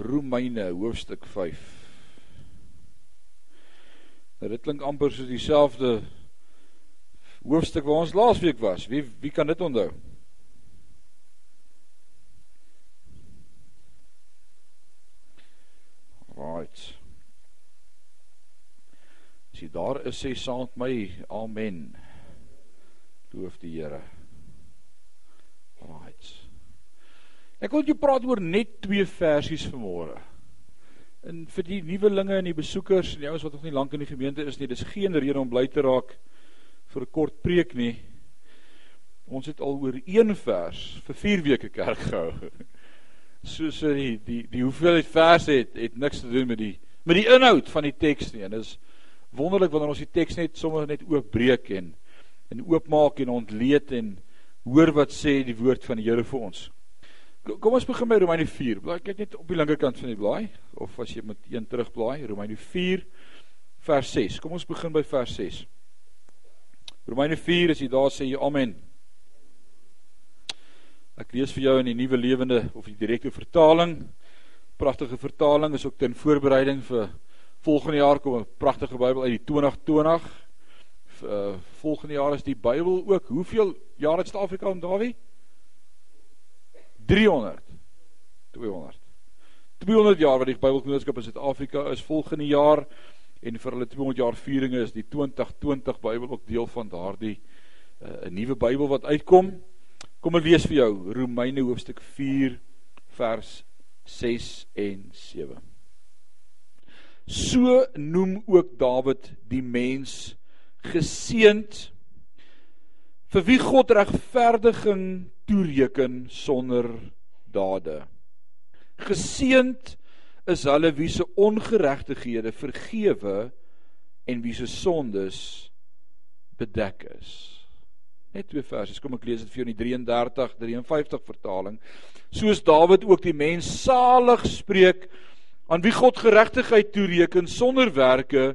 Romeine hoofstuk 5. Nou dit klink amper soos dieselfde hoofstuk waar ons laasweek was. Wie wie kan dit onthou? Right. As jy daar is, sê saam met my amen. Loof die Here. Right. Ek wil jou praat oor net twee versies vanmôre. En vir die nuwelinge en die besoekers en die ouens wat nog nie lank in die gemeente is nie, dis geen rede om bly te raak vir 'n kort preek nie. Ons het al oor een vers vir 4 weke kerk gehou. So so die die die hoeveelheid verse het het niks te doen met die met die inhoud van die teks nie. En dis wonderlik wanneer ons die teks net sommer net oopbreek en en oopmaak en ontleed en hoor wat sê die woord van die Here vir ons. Kom ons begin by Romeine 4. Blaai kyk net op die linkerkant van die blaai of as jy met een terugblaai, Romeine 4 vers 6. Kom ons begin by vers 6. Romeine 4 as jy daar sê jy amen. Ek lees vir jou in die nuwe lewende of die direkte vertaling. Pragtige vertaling is ook ten voorbereiding vir volgende jaar kom 'n pragtige Bybel uit die 2020. Uh, volgende jaar is die Bybel ook. Hoeveel jaar het Suid-Afrika om Dawie? 300 200 200 jaar wat die Bybelgenootskap in Suid-Afrika is volgende jaar en vir hulle 200 jaar vieringe is die 2020 Bybel ook deel van daardie uh, 'n nuwe Bybel wat uitkom. Kom ek lees vir jou Romeine hoofstuk 4 vers 6 en 7. So noem ook Dawid die mens geseend vir wie God regverdiging toereken sonder dade. Geseend is hulle wie se ongeregtighede vergewe en wie se sondes bedek is. Net twee versies. Kom ek lees dit vir jou in die 33 53 vertaling. Soos Dawid ook die mens salig spreek aan wie God geregtigheid toereken sonder werke,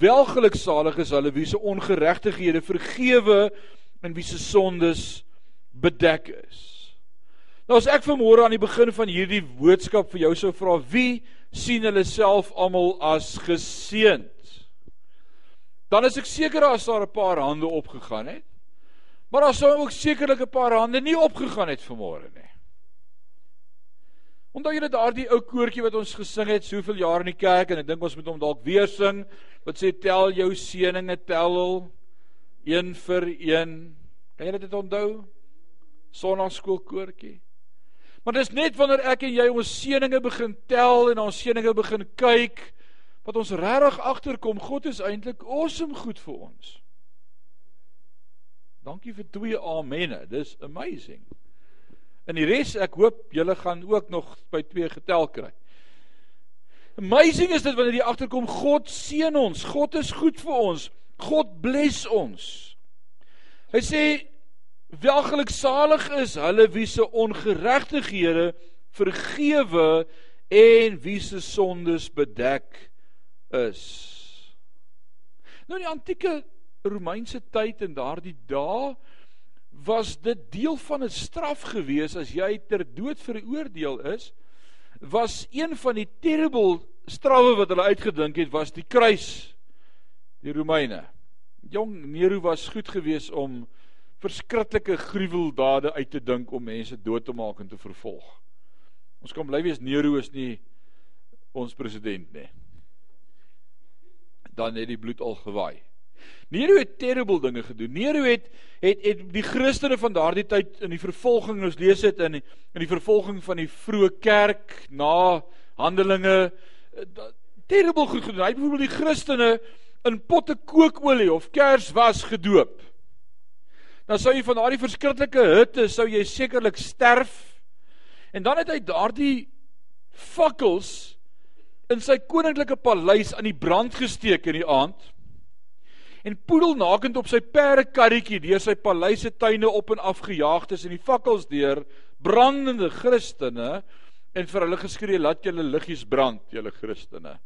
welgeluksalig is hulle wie se ongeregtighede vergewe en wie se sondes bedek is. Nou as ek vanmôre aan die begin van hierdie boodskap vir jou sou vra, wie sien hulle self almal as geseënd? Dan is ek seker as daar 'n paar hande opgegaan het. Maar daar sou ook sekerlik 'n paar hande nie opgegaan het vanmôre nie. Onthou julle daardie ou koortjie wat ons gesing het soveel jare in die kerk en ek dink ons moet hom dalk weer sing wat sê tel jou seëninge tel al een vir een. Kan jy dit onthou? Sondagskoolkoortjie. Maar dis net wanneer ek en jy ons seëninge begin tel en ons seëninge begin kyk wat ons regtig agterkom God is eintlik awesome goed vir ons. Dankie vir twee amenne. Dis amazing. En die res ek hoop julle gaan ook nog by twee getel kry. Amazing is dit wanneer jy agterkom God seën ons. God is goed vir ons. God bless ons. Hy sê Welgeluksalig is hulle wie se ongeregtighede vergewe en wie se sondes bedek is. Nou in die antieke Romeinse tyd en daardie dae was dit deel van 'n straf gewees as jy ter dood veroordeel is was een van die terrible strawwe wat hulle uitgedink het was die kruis die Romeine. Jong Nero was goed geweest om verskriklike gruweldade uit te dink om mense dood te maak en te vervolg. Ons kan bly wees Nero is nie ons president nie. Dan het die bloed al gewaai. Nero het terrible dinge gedoen. Nero het het het die Christene van daardie tyd in die vervolging ons lees dit in in die vervolging van die vroeë kerk na Handelinge eh, terrible goed gedoen. Hy het byvoorbeeld die Christene in potte kookolie of kers was gedoop dan sou jy van daardie verskriklike hitte sou jy sekerlik sterf. En dan het hy daardie fakkels in sy koninklike paleis aan die brand gesteek in die aand. En poedelnakend op sy perdekarretjie deur sy paleis se tuine op en af gejaag tussen die fakkels deur brandende Christene en vir hulle geskree laat julle liggies brand julle Christene.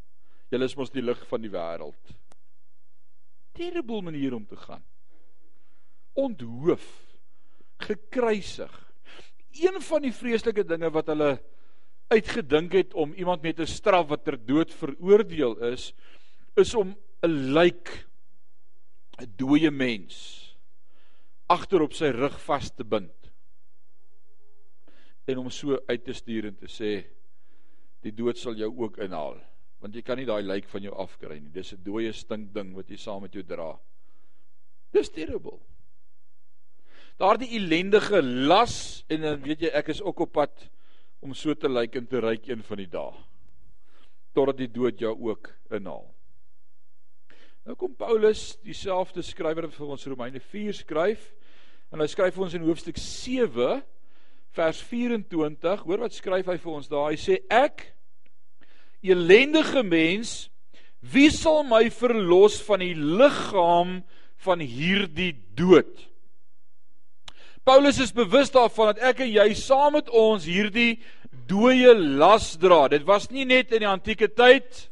Julle is mos die lig van die wêreld. Terrible manier om te gaan onthoof, gekruisig. Een van die vreeslike dinge wat hulle uitgedink het om iemand met 'n straf wat ter dood veroordeel is, is om 'n lijk 'n dooie mens agter op sy rug vas te bind en hom so uit te stuur en te sê die dood sal jou ook inhaal want jy kan nie daai lijk van jou afkry nie. Dis 'n dooie stink ding wat jy saam met jou dra. Dis terrible daardie ellendige las en dan weet jy ek is ook op pad om so te lyk en te ryk een van die dae totdat die dood jou ook inhaal Nou kom Paulus, dieselfde skrywer wat vir ons Romeine 4 skryf, en hy skryf vir ons in hoofstuk 7 vers 24. Hoor wat skryf hy vir ons daar? Hy sê ek elendige mens, wie sal my verlos van die liggaam van hierdie dood? Paulus is bewus daarvan dat ek en jy saam met ons hierdie dooie las dra. Dit was nie net in die antieke tyd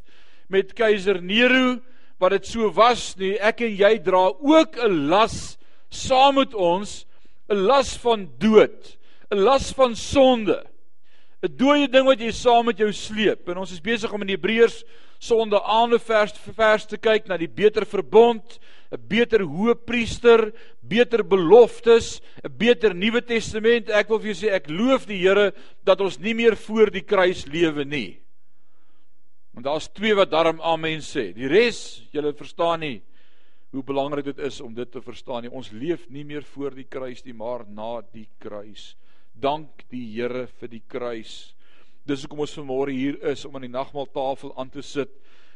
met keiser Nero wat dit so was nie. Ek en jy dra ook 'n las saam met ons, 'n las van dood, 'n las van sonde. 'n Dooie ding wat jy saam met jou sleep. En ons is besig om in Hebreërs sonde aande vers vers te kyk na die beter verbond, 'n beter hoëpriester, beter beloftes, 'n beter Nuwe Testament. Ek wil vir jou sê ek loof die Here dat ons nie meer voor die kruis lewe nie. Want daar's twee wat daarom amen sê. Die res, julle verstaan nie hoe belangrik dit is om dit te verstaan nie. Ons leef nie meer voor die kruis nie, maar na die kruis. Dank die Here vir die kruis. Dis hoekom ons vanmôre hier is om aan die nagmaaltafel aan te sit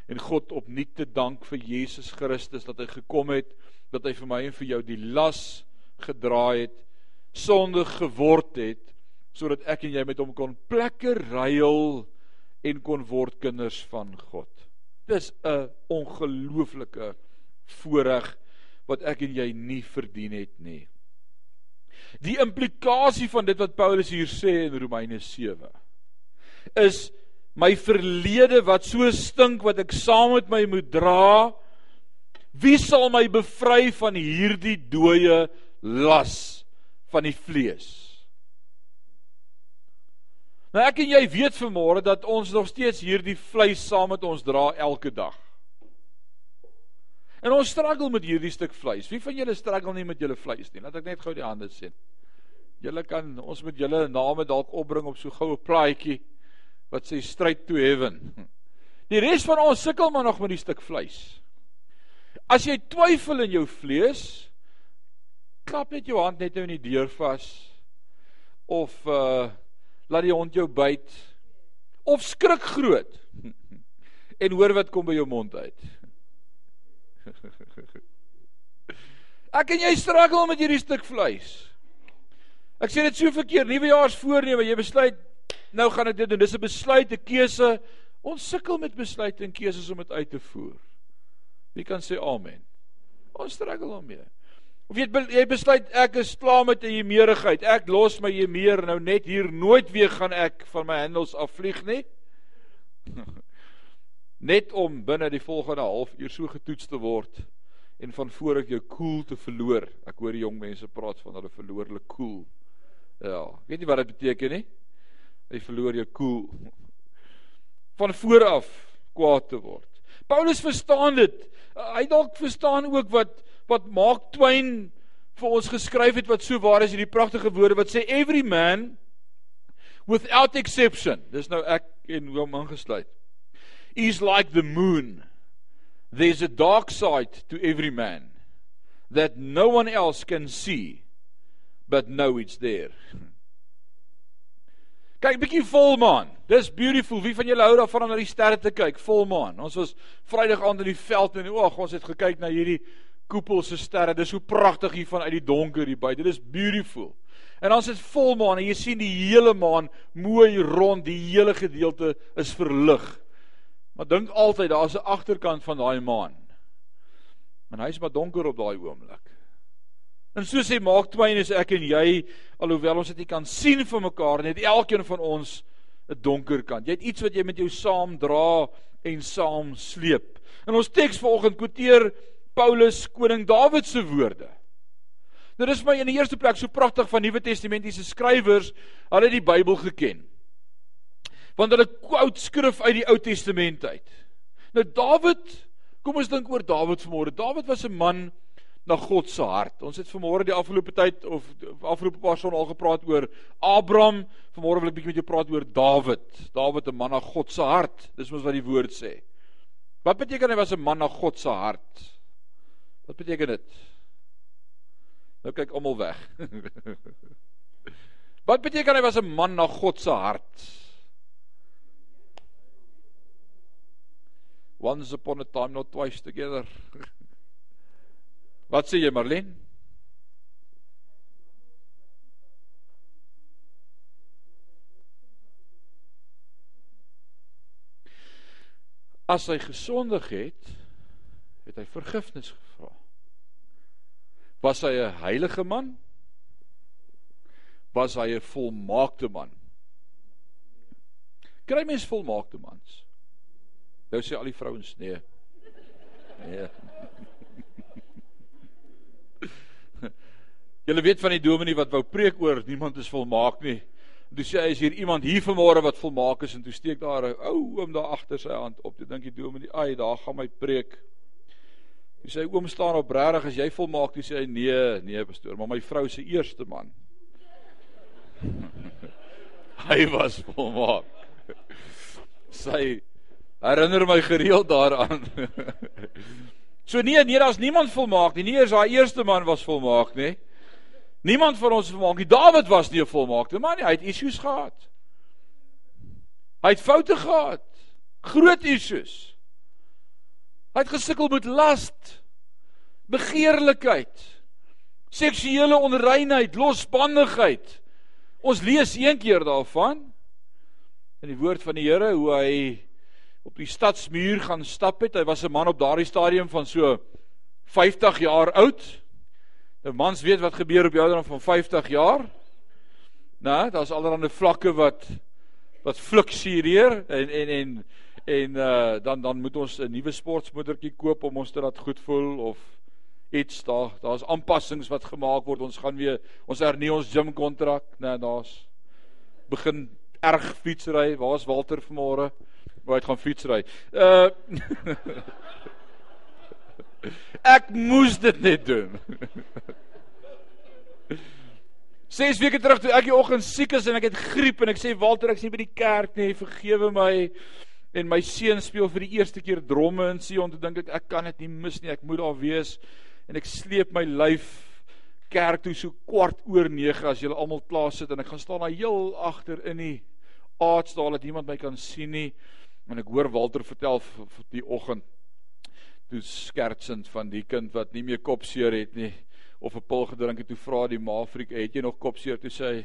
en God opnuut te dank vir Jesus Christus dat hy gekom het, dat hy vir my en vir jou die las gedra het, sonde geword het sodat ek en jy met hom kon plekke ruil en kon word kinders van God. Dis 'n ongelooflike voorreg wat ek en jy nie verdien het nie. Die implikasie van dit wat Paulus hier sê in Romeine 7 is my verlede wat so stink wat ek saam met my moet dra. Wie sal my bevry van hierdie dooie las van die vlees? Nou ek en jy weet vanmôre dat ons nog steeds hierdie vleis saam met ons dra elke dag. En ons struggle met hierdie stuk vleis. Wie van julle struggle nie met julle vleis nie? Laat ek net gou die hande sien. Julle kan ons met julle name dalk opbring op so goue plaatjie wat sê stryd to heaven. Die res van ons sukkel maar nog met die stuk vleis. As jy twyfel in jou vlees, klap net jou hand net nou in die deur vas of uh laat die hond jou byt of skrik groot en hoor wat kom by jou mond uit. Ek en jy struggle met hierdie stuk vleis. Ek sê dit so verkeer, nuwejaarsvoorneme, jy besluit nou gaan ek dit doen. Dis 'n besluit, 'n keuse. Ons sukkel met besluite en keuses om dit uit te voer. Wie kan sê amen? Ons struggle daarmee. Of jy jy besluit ek is klaar met 'n jemeerigheid. Ek los my jemeer nou net hier nooit weer gaan ek van my hendels afvlieg nie. net om binne die volgende halfuur so getoets te word en van voor ek jou cool te verloor. Ek hoor jong mense praat van hulle verloor hulle cool. Ja, weet jy wat dit beteken nie? Jy verloor jou cool. Van voor af kwaad te word. Paulus verstaan dit. Hy dalk verstaan ook wat wat Mark Twain vir ons geskryf het wat so waar is hierdie pragtige woorde wat sê every man without exception dis nou ek en hom ingesluit is like the moon there's a dark side to every man that no one else can see but know it's there kyk bietjie volmaan dis beautiful wie van julle hou daarvan om na die sterre te kyk volmaan ons was vrydag aand in die veld en o ons het gekyk na hierdie koepel se sterre. Dis so pragtig hier van uit die donker hier buite. Dit is beautiful. En dan is dit volmaan en jy sien die hele maan mooi rond, die hele gedeelte is verlig. Maar dink altyd daar's 'n agterkant van daai maan. En hy's maar donker op daai oomblik. En so sê maak Twain is ek en jy alhoewel ons dit nie kan sien vir mekaar nie, het elkeen van ons 'n donker kant. Jy het iets wat jy met jou saam dra en saam sleep. In ons teks vanoggend kwoteer Paulus koning Dawid se woorde. Dit is my in die eerste plek so pragtig van Nuwe Testamentiese skrywers, hulle het die Bybel geken. Want hulle quote skrif uit die Ou Testament uit. Nou Dawid, kom ons dink oor Dawid vanmôre. Dawid was 'n man na God se hart. Ons het vanmôre die afgelope tyd of afgelope paar son al gepraat oor Abraham. Vanmôre wil ek bietjie met jou praat oor Dawid. Dawid 'n man na God se hart. Dis mos wat die woord sê. Wat beteken hy was 'n man na God se hart? Wat beteken dit? Nou kyk almal weg. Wat beteken hy was 'n man na God se hart? Once upon a time not twice together. Wat sê jy Marlene? As hy gesondig het, het hy vergifnis gevra. Was hy 'n heilige man? Was hy 'n volmaakte man? Kry mens volmaakte mans? Nou sê al die vrouens nee. Nee. Julle weet van die dominee wat wou preek oor niemand is volmaak nie. Toe sê hy is hier iemand hier vanmôre wat volmaak is en toe steek daar 'n ou oom daar agter sy hand op. Toe dink die dominee, "Ai, daar gaan my preek." Toe sê hy, "Oom staan op regtig as jy volmaak?" Toe sê hy, "Nee, nee pastoor, maar my vrou se eerste man." hy was volmaak. Sy herinner my gereeld daaraan. so nee, nee, daar's niemand volmaak nie. Nie eers haar eerste man was volmaak nie. Niemand van ons volmaak nie. Dawid was nie 'n volmaakte man nie. Hy het issues gehad. Hy het foute gehad. Groot issues. Hy het gesukkel met lust, begeerlikheid, seksuele onreinheid, losbandigheid. Ons lees een keer daarvan in die woord van die Here hoe hy op die stadsmuur gaan stap het. Hy was 'n man op daardie stadium van so 50 jaar oud. Nou mans weet wat gebeur op die ouderdom van 50 jaar. Nou, daar's allerlei vlakke wat wat fluktueer en en en en uh dan dan moet ons 'n nuwe sportmotortjie koop om ons te laat goed voel of iets daar daar's aanpassings wat gemaak word. Ons gaan weer ons hernie ons gym kontrak. Nou daar's begin erg fietsry. Waar's Walter vanmôre? Hy gaan fietsry. Uh Ek moes dit net doen. 6 weke terug toe ek die oggend siek is en ek het griep en ek sê Walter ek sien by die kerk nê vergewe my. En my seun speel vir die eerste keer dromme in Sion. Toe dink ek ek kan dit nie mis nie. Ek moet daar wees. En ek sleep my lyf kerk toe so kwart oor 9 as julle almal klaar sit en ek gaan staan daar heel agter in die aardstaal dat iemand my kan sien nie. En ek hoor Walter vertel vir die oggend toe skertsend van die kind wat nie meer kopseer het nie of 'n pil gedrink het toe vra die ma friek het jy nog kopseer? Toe sê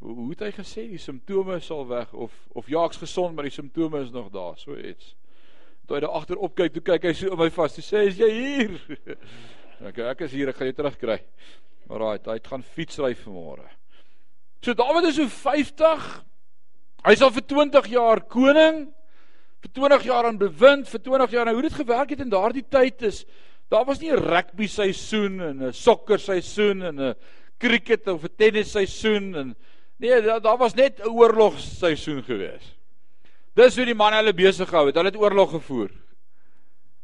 hoe het hy gesê die simptome sal weg of of ja ek's gesond maar die simptome is nog daar so iets. Toe hy daar agter opkyk toe kyk hy so op my vas toe sê is jy hier? Ek ek is hier ek gaan jou terugkry. Maar right hy gaan fietsry vanmôre. So Dawid is so 50 hy's al vir 20 jaar koning vir 20 jaar aan bewind, vir 20 jaar. Nou hoe dit gewerk het in daardie tyd is daar was nie 'n rugby seisoen en 'n sokker seisoen en 'n cricket of 'n tennis seisoen en nee, daar, daar was net 'n oorlog seisoen gewees. Dis hoe die manne hulle besig gehou het. Hulle het oorlog gevoer.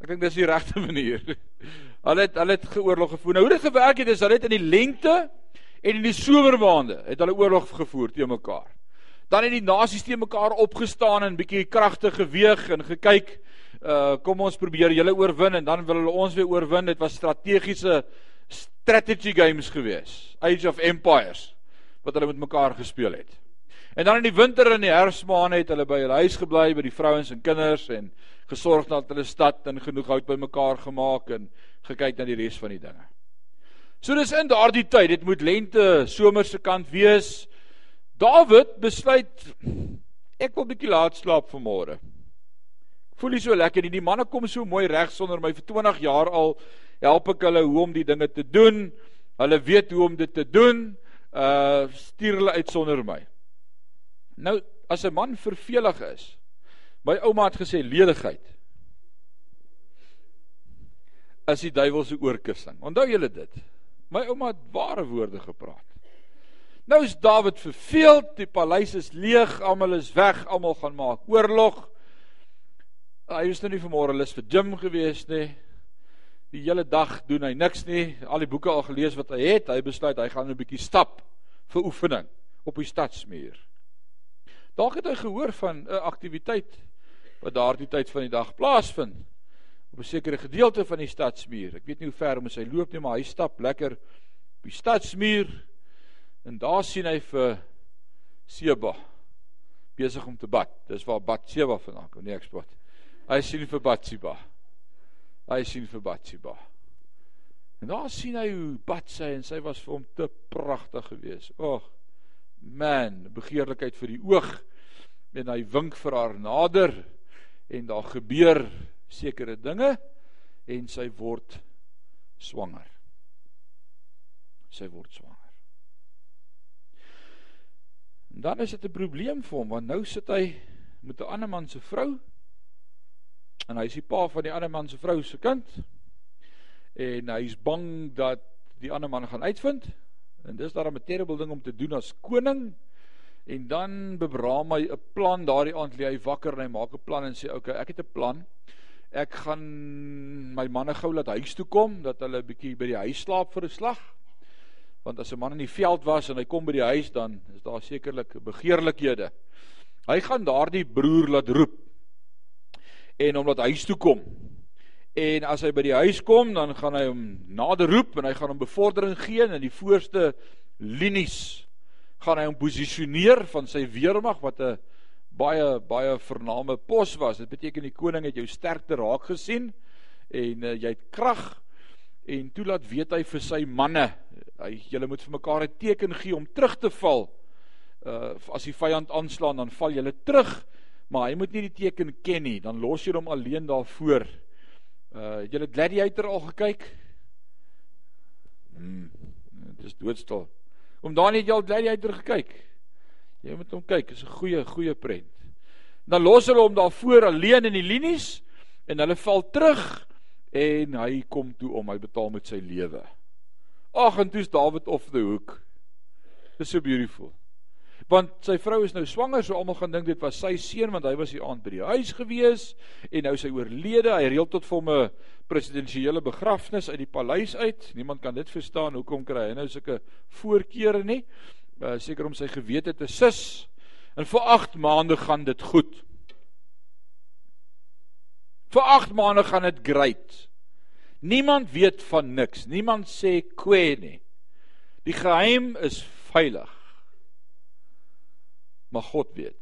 Ek dink dis die regte manier. Hulle het hulle het geoorlog gevoer. Nou hoe dit gewerk het is hulle het in die lente en in die somermaande het hulle oorlog gevoer teen mekaar dan het die nasies te mekaar opgestaan en bietjie kragte geweeg en gekyk uh kom ons probeer julle oorwin en dan wil hulle ons weer oorwin. Dit was strategiese strategy games gewees Age of Empires wat hulle met mekaar gespeel het. En dan in die winter en die herfsmaande het hulle by hulle huis gebly by die vrouens en kinders en gesorg dat hulle stad en genoeg hout bymekaar gemaak en gekyk na die res van die dinge. So dis in daardie tyd dit moet lente somer se kant wees Dawid besluit ek wil bietjie laat slaap vanmôre. Voel nie so lekker nie. Die manne kom so mooi reg sonder my vir 20 jaar al help ek hulle hoe om die dinge te doen. Hulle weet hoe om dit te doen. Uh stuur hulle uit sonder my. Nou as 'n man vervelig is. My ouma het gesê ledigheid as die duiwel se oorkussing. Onthou julle dit? My ouma het ware woorde gepraat. Nou is Dawid verveeld, die paleis is leeg, almal is weg, almal gaan maak oorlog. Hy was nou nie vanmôre lus vir gym gewees nie. Die hele dag doen hy niks nie, al die boeke al gelees wat hy het. Hy besluit hy gaan 'n bietjie stap vir oefening op die stadsmuur. Dalk het hy gehoor van 'n aktiwiteit wat daardie tyd van die dag plaasvind op 'n sekere gedeelte van die stadsmuur. Ek weet nie hoe ver moet hy loop nie, maar hy stap lekker op die stadsmuur en daar sien hy vir Seba besig om te bad. Dis waar Bad Seba vandaan kom, nie ek spot. Hy sien vir Bad Seba. Hy sien vir Bad Seba. En daar sien hy hoe bad sy en sy was vir hom te pragtig geweest. Ag, man, begeerlikheid vir die oog. En hy wink vir haar nader en daar gebeur sekere dinge en sy word swanger. Sy word swanger. En dan is dit 'n probleem vir hom want nou sit hy met 'n ander man se vrou en hy is die pa van die ander man se vrou se kind en hy is bang dat die ander man gaan uitvind en dis daarom 'n terrible ding om te doen as koning en dan bebraam hy 'n plan daardie aand lê hy wakker en hy maak 'n plan en sê okay ek het 'n plan. Ek gaan my manne gou laat huis toe kom dat hulle 'n bietjie by die huis slaap vir 'n slag want as 'n man in die veld was en hy kom by die huis dan is daar sekerlik begeerlikhede hy gaan daardie broer laat roep en hom laat huis toe kom en as hy by die huis kom dan gaan hy hom nader roep en hy gaan hom bevordering gee in die voorste linies gaan hy hom posisioneer van sy weermag wat 'n baie baie vername pos was. Dit beteken die koning het jou sterkte raak gesien en uh, jy het krag en toe laat weet hy vir sy manne, hy julle moet vir mekaar 'n teken gee om terug te val. Uh as die vyand aanslaan dan val julle terug, maar hy moet nie die teken ken nie, dan los jy hom alleen daarvoor. Uh julle Gladiator al gekyk? Hmm, dit is doodstil. Om daar net jy al Gladiator gekyk? Jy moet hom kyk, is 'n goeie goeie prent. Dan los hulle hom daar voor alleen in die linies en hulle val terug en hy kom toe om hy betaal met sy lewe. Ag en toe's Dawid off the hook. Dis so beautiful. Want sy vrou is nou swanger, so almal gaan dink dit was sy seun want hy was die aand by die huis gewees en nou sy oorlede. Hy reël tot vir hom 'n presidensiële begrafnis uit die paleis uit. Niemand kan dit verstaan hoekom kry hy nou sulke voorkeure nie uh, seker om sy gewete te sis. En vir 8 maande gaan dit goed. Vir 8 maande gaan dit great. Niemand weet van niks. Niemand sê kwee nie. Die geheim is veilig. Maar God weet.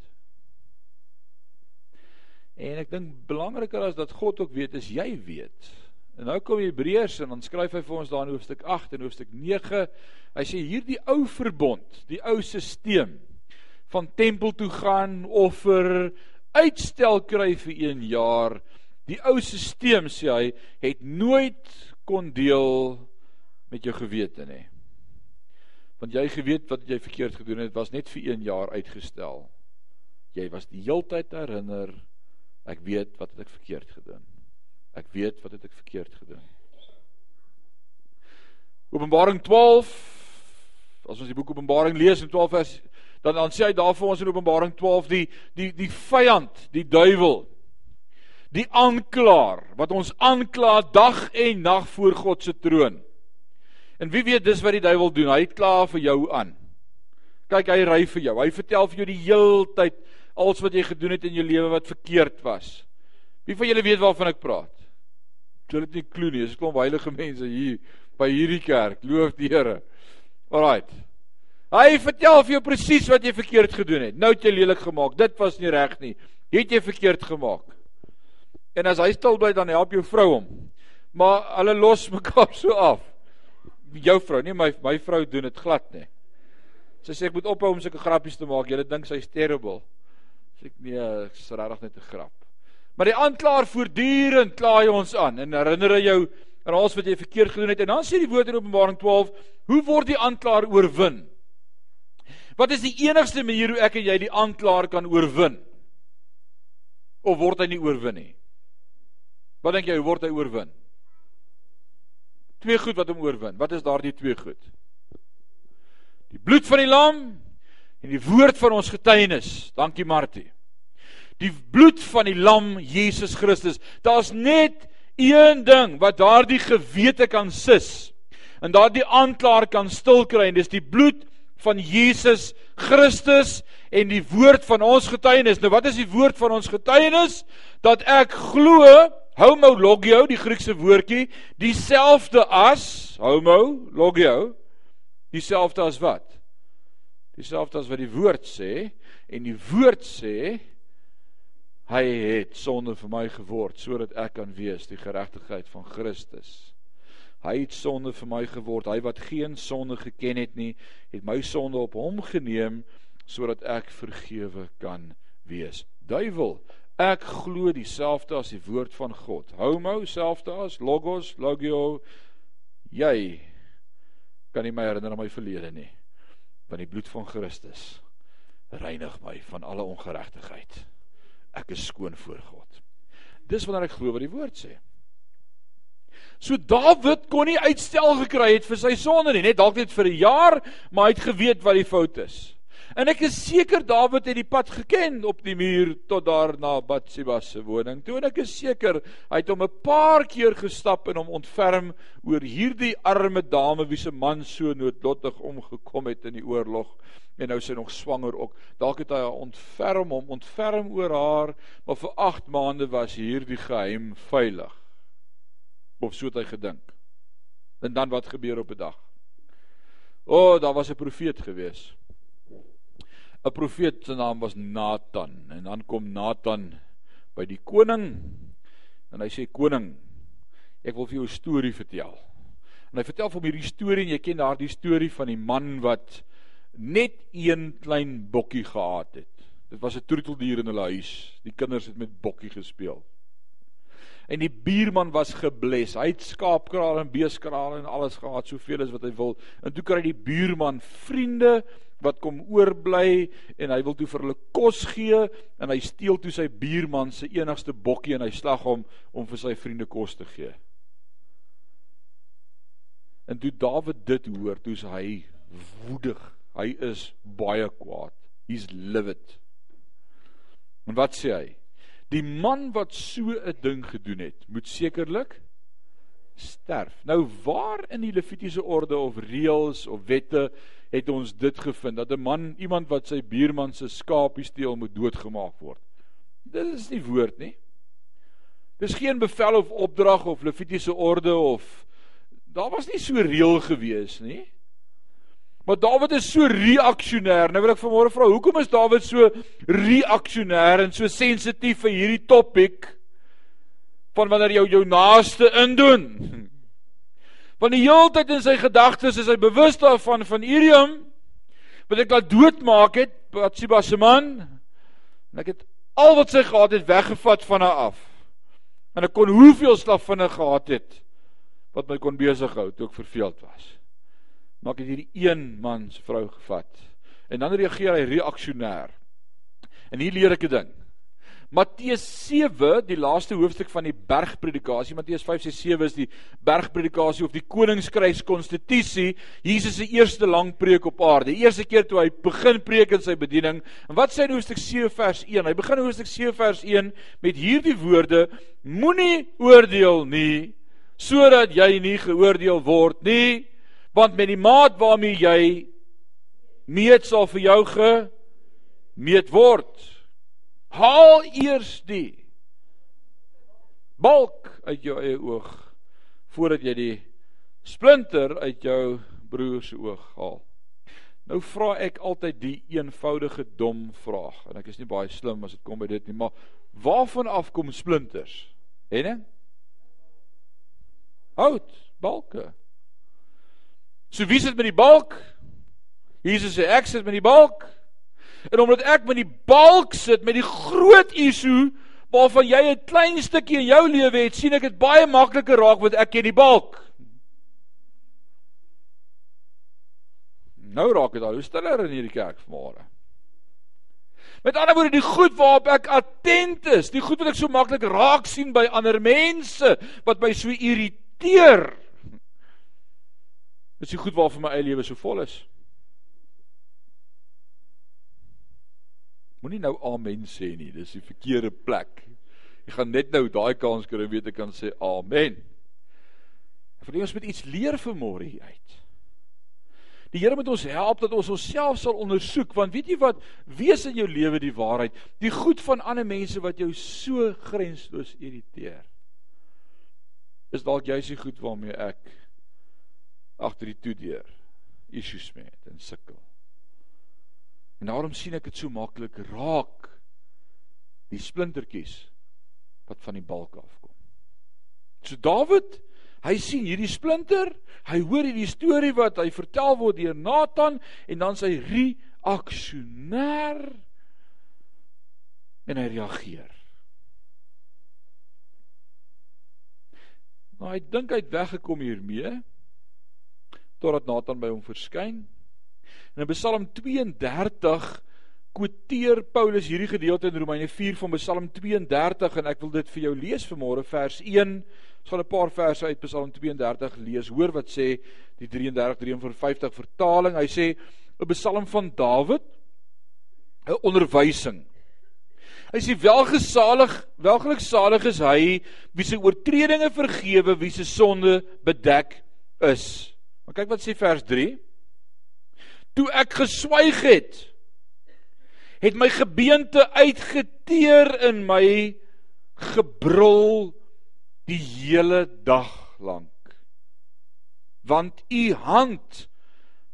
En ek dink belangriker as dat God ook weet is jy weet. En nou kom Hebreërs en dan skryf hy vir ons daar in hoofstuk 8 en hoofstuk 9. Hy sê hierdie ou verbond, die ou stelsel van tempel toe gaan, offer, uitstel kry vir 1 jaar. Die ou stelsel sê hy het nooit kon deel met jou gewete nie. Want jy geweet wat jy verkeerd gedoen het, was net vir 1 jaar uitgestel. Jy was die heeltyd herinner ek weet wat het ek verkeerd gedoen. Ek weet wat het ek verkeerd gedoen. Openbaring 12 As ons die boek Openbaring lees in 12 vers dan dan sê hy daar vir ons in Openbaring 12 die die die vyand, die duiwel, die aanklaer wat ons aankla dag en nag voor God se troon. En wie weet dis wat die duiwel doen? Hy kla vir jou aan. Kyk, hy ry vir jou. Hy vertel vir jou die heeltyd alles wat jy gedoen het in jou lewe wat verkeerd was. Wie van julle weet waarvan ek praat? Jy het nie klou nie. Dis 'n klomp heilige mense hier by hierdie kerk. Loof die Here. Alraait. Hy vertel vir jou presies wat jy verkeerd gedoen het. Nou het jy lelik gemaak. Dit was nie reg nie. Jy het jy verkeerd gemaak. En as hy stil bly dan help jou vrou hom. Maar hulle los mekaar so af. Jou vrou, nie my my vrou doen dit glad nie. Sy sê ek moet ophou om sulke grappies te maak. Jy dink sy's terrible. Sê ek nee, ek's regtig net 'n grap. Maar die aanklaer voortdurend kla hy ons aan en herinner hy jou aan alles wat jy verkeerd gedoen het. En dan sê die woord in Openbaring 12, hoe word die aanklaer oorwin? Wat is die enigste manier hoe ek en jy die aanklaer kan oorwin? Of word hy nie oorwin nie? Wat dink jy, hoe word hy oorwin? Twee goed wat hom oorwin. Wat is daardie twee goed? Die bloed van die lam en die woord van ons getuienis. Dankie Martie. Die bloed van die lam Jesus Christus. Daar's net een ding wat daardie gewete kan sis en daardie aanklaer kan stil kry en dis die bloed van Jesus Christus en die woord van ons getuienis. Nou wat is die woord van ons getuienis? Dat ek glo homologio, die Griekse woordjie, dieselfde as homologio, dieselfde as wat? Dieselfde as wat die woord sê en die woord sê hy het sonde vir my geword sodat ek kan wees die geregtigheid van Christus. Hy het sonde vir my geword. Hy wat geen sonde geken het nie, het my sonde op hom geneem sodat ek vergewe kan wees. Duiwel, ek glo dieselfde as die woord van God. Homo selfde as logos, logio. Jy kan nie my herinner aan my verlede nie. Want die bloed van Christus reinig my van alle ongeregtigheid. Ek is skoon voor God. Dis wanneer ek glo wat die woord sê. So Dawid kon nie uitstel gekry het vir sy sonde nie, net dalk net vir 'n jaar, maar hy het geweet wat die fout is. En ek is seker Dawid het die pad geken op die muur tot daar na Batsheba se woning. Toe en ek is seker hy het hom 'n paar keer gestap en hom ontferm oor hierdie arme dame wie se man so noodlottig omgekom het in die oorlog en nou sy nog swanger ook. Dalk het hy haar ontferm hom ontferm oor haar, maar vir 8 maande was hierdie geheim veilig of so het hy gedink. En dan wat gebeur op 'n dag? O, oh, daar was 'n profeet gewees. 'n Profeet se naam was Nathan en dan kom Nathan by die koning en hy sê koning, ek wil vir jou 'n storie vertel. En hy vertel hom hierdie storie en jy ken daardie storie van die man wat net een klein bokkie gehad het. Dit was 'n troeteldier in hulle huis. Die kinders het met bokkie gespeel en die buurman was gebles. Hy het skaapkrale en beeskrale en alles gehad, soveel as wat hy wil. En toe kry die buurman vriende wat kom oorbly en hy wil toe vir hulle kos gee en hy steel toe sy buurman se enigste bokkie en hy slag hom om vir sy vriende kos te gee. En toe Dawid dit hoor, toe's hy woedig. Hy is baie kwaad. He's livid. En wat sê hy? Die man wat so 'n ding gedoen het, moet sekerlik sterf. Nou waar in die Levitiese orde of reëls of wette het ons dit gevind dat 'n man iemand wat sy buurman se skapie steel moet doodgemaak word? Dit is nie woord nie. Dis geen bevel of opdrag of Levitiese orde of daar was nie so reël gewees nie. Maar Dawid is so reaksionêr. Nou wil ek vanmôre vra, hoekom is Dawid so reaksionêr en so sensitief vir hierdie topik van wanneer jou jou naaste indoen? Want die hele tyd in sy gedagtes is hy bewus daarvan van Urium wat ek laat doodmaak het, Bathsheba se man. En ek het al wat sy gehad het weggevat van haar af. En ek kon hoeveel slavinne gehad het wat my kon besig hou toe ek verveeld was maar ek het hierdie een man se vrou gevat. En dan reageer hy reaksionêr. En hier leer ek 'n ding. Matteus 7, die laaste hoofstuk van die bergpredikasie, Matteus 5 6 7 is die bergpredikasie of die koningskrygs konstitusie, Jesus se eerste lang preek op aarde. Die eerste keer toe hy begin preek in sy bediening. En wat sê hy in hoofstuk 7 vers 1? Hy begin in hoofstuk 7 vers 1 met hierdie woorde: Moenie oordeel nie sodat jy nie geoordeel word nie want met die maat waarmee jy meet sal vir jou gemeet word. Haal eers die balk uit jou eie oog voordat jy die splinter uit jou broer se oog haal. Nou vra ek altyd die eenvoudige dom vraag en ek is nie baie slim as dit kom by dit nie, maar waarvan af kom splinters? Henne? Hout, balke. So wie sit met die balk? Jesus sê ek sit met die balk. En omdat ek met die balk sit met die groot isu waarvan jy 'n klein stukkie in jou lewe het, sien ek dit baie makliker raak want ek ken die balk. Nou raak dit al hoe stiller in hierdie kerk vanmôre. Met ander woorde, die goed waarop ek attent is, die goed wat ek so maklik raak sien by ander mense wat my so irriteer. Dis die goed waarvoor my eie lewe so vol is. Moenie nou amen sê nie, dis die verkeerde plek. Jy gaan net nou daai kans kry om weer te kan sê amen. Ek wil ons met iets leer vanmôre hier uit. Die Here moet ons help dat ons onsself sal ondersoek want weet jy wat wees in jou lewe die waarheid, die goed van ander mense wat jou so grensloos irriteer. Is dalk juis die goed waarmee ek agter die toedeur. Issues met en sukkel. En daarom sien ek dit so maklik raak die splintertjies wat van die balk afkom. So Dawid Hy sien hierdie splinter, hy hoor hierdie storie wat hy vertel word deur Nathan en dan sy reaksioner en hy reageer. Nou hy dink hy het weggekom hiermee totdat Nathan by hom verskyn. En in Psalm 32 quoteer Paulus hierdie gedeelte in Romeine 4 van Psalm 32 en ek wil dit vir jou lees vanmôre vers 1 Ons gaan 'n paar verse uit Psalm 32 lees. Hoor wat sê die 33 53 vertaling. Hy sê 'n Psalm van Dawid, 'n onderwysing. Hy sê welgesalig, welgeluksalig is hy wie se oortredinge vergewe, wie se sonde bedek is. Maar kyk wat sê vers 3. Toe ek geswyg het, het my gebeente uitgeteer in my gebrul die hele dag lank. Want u hand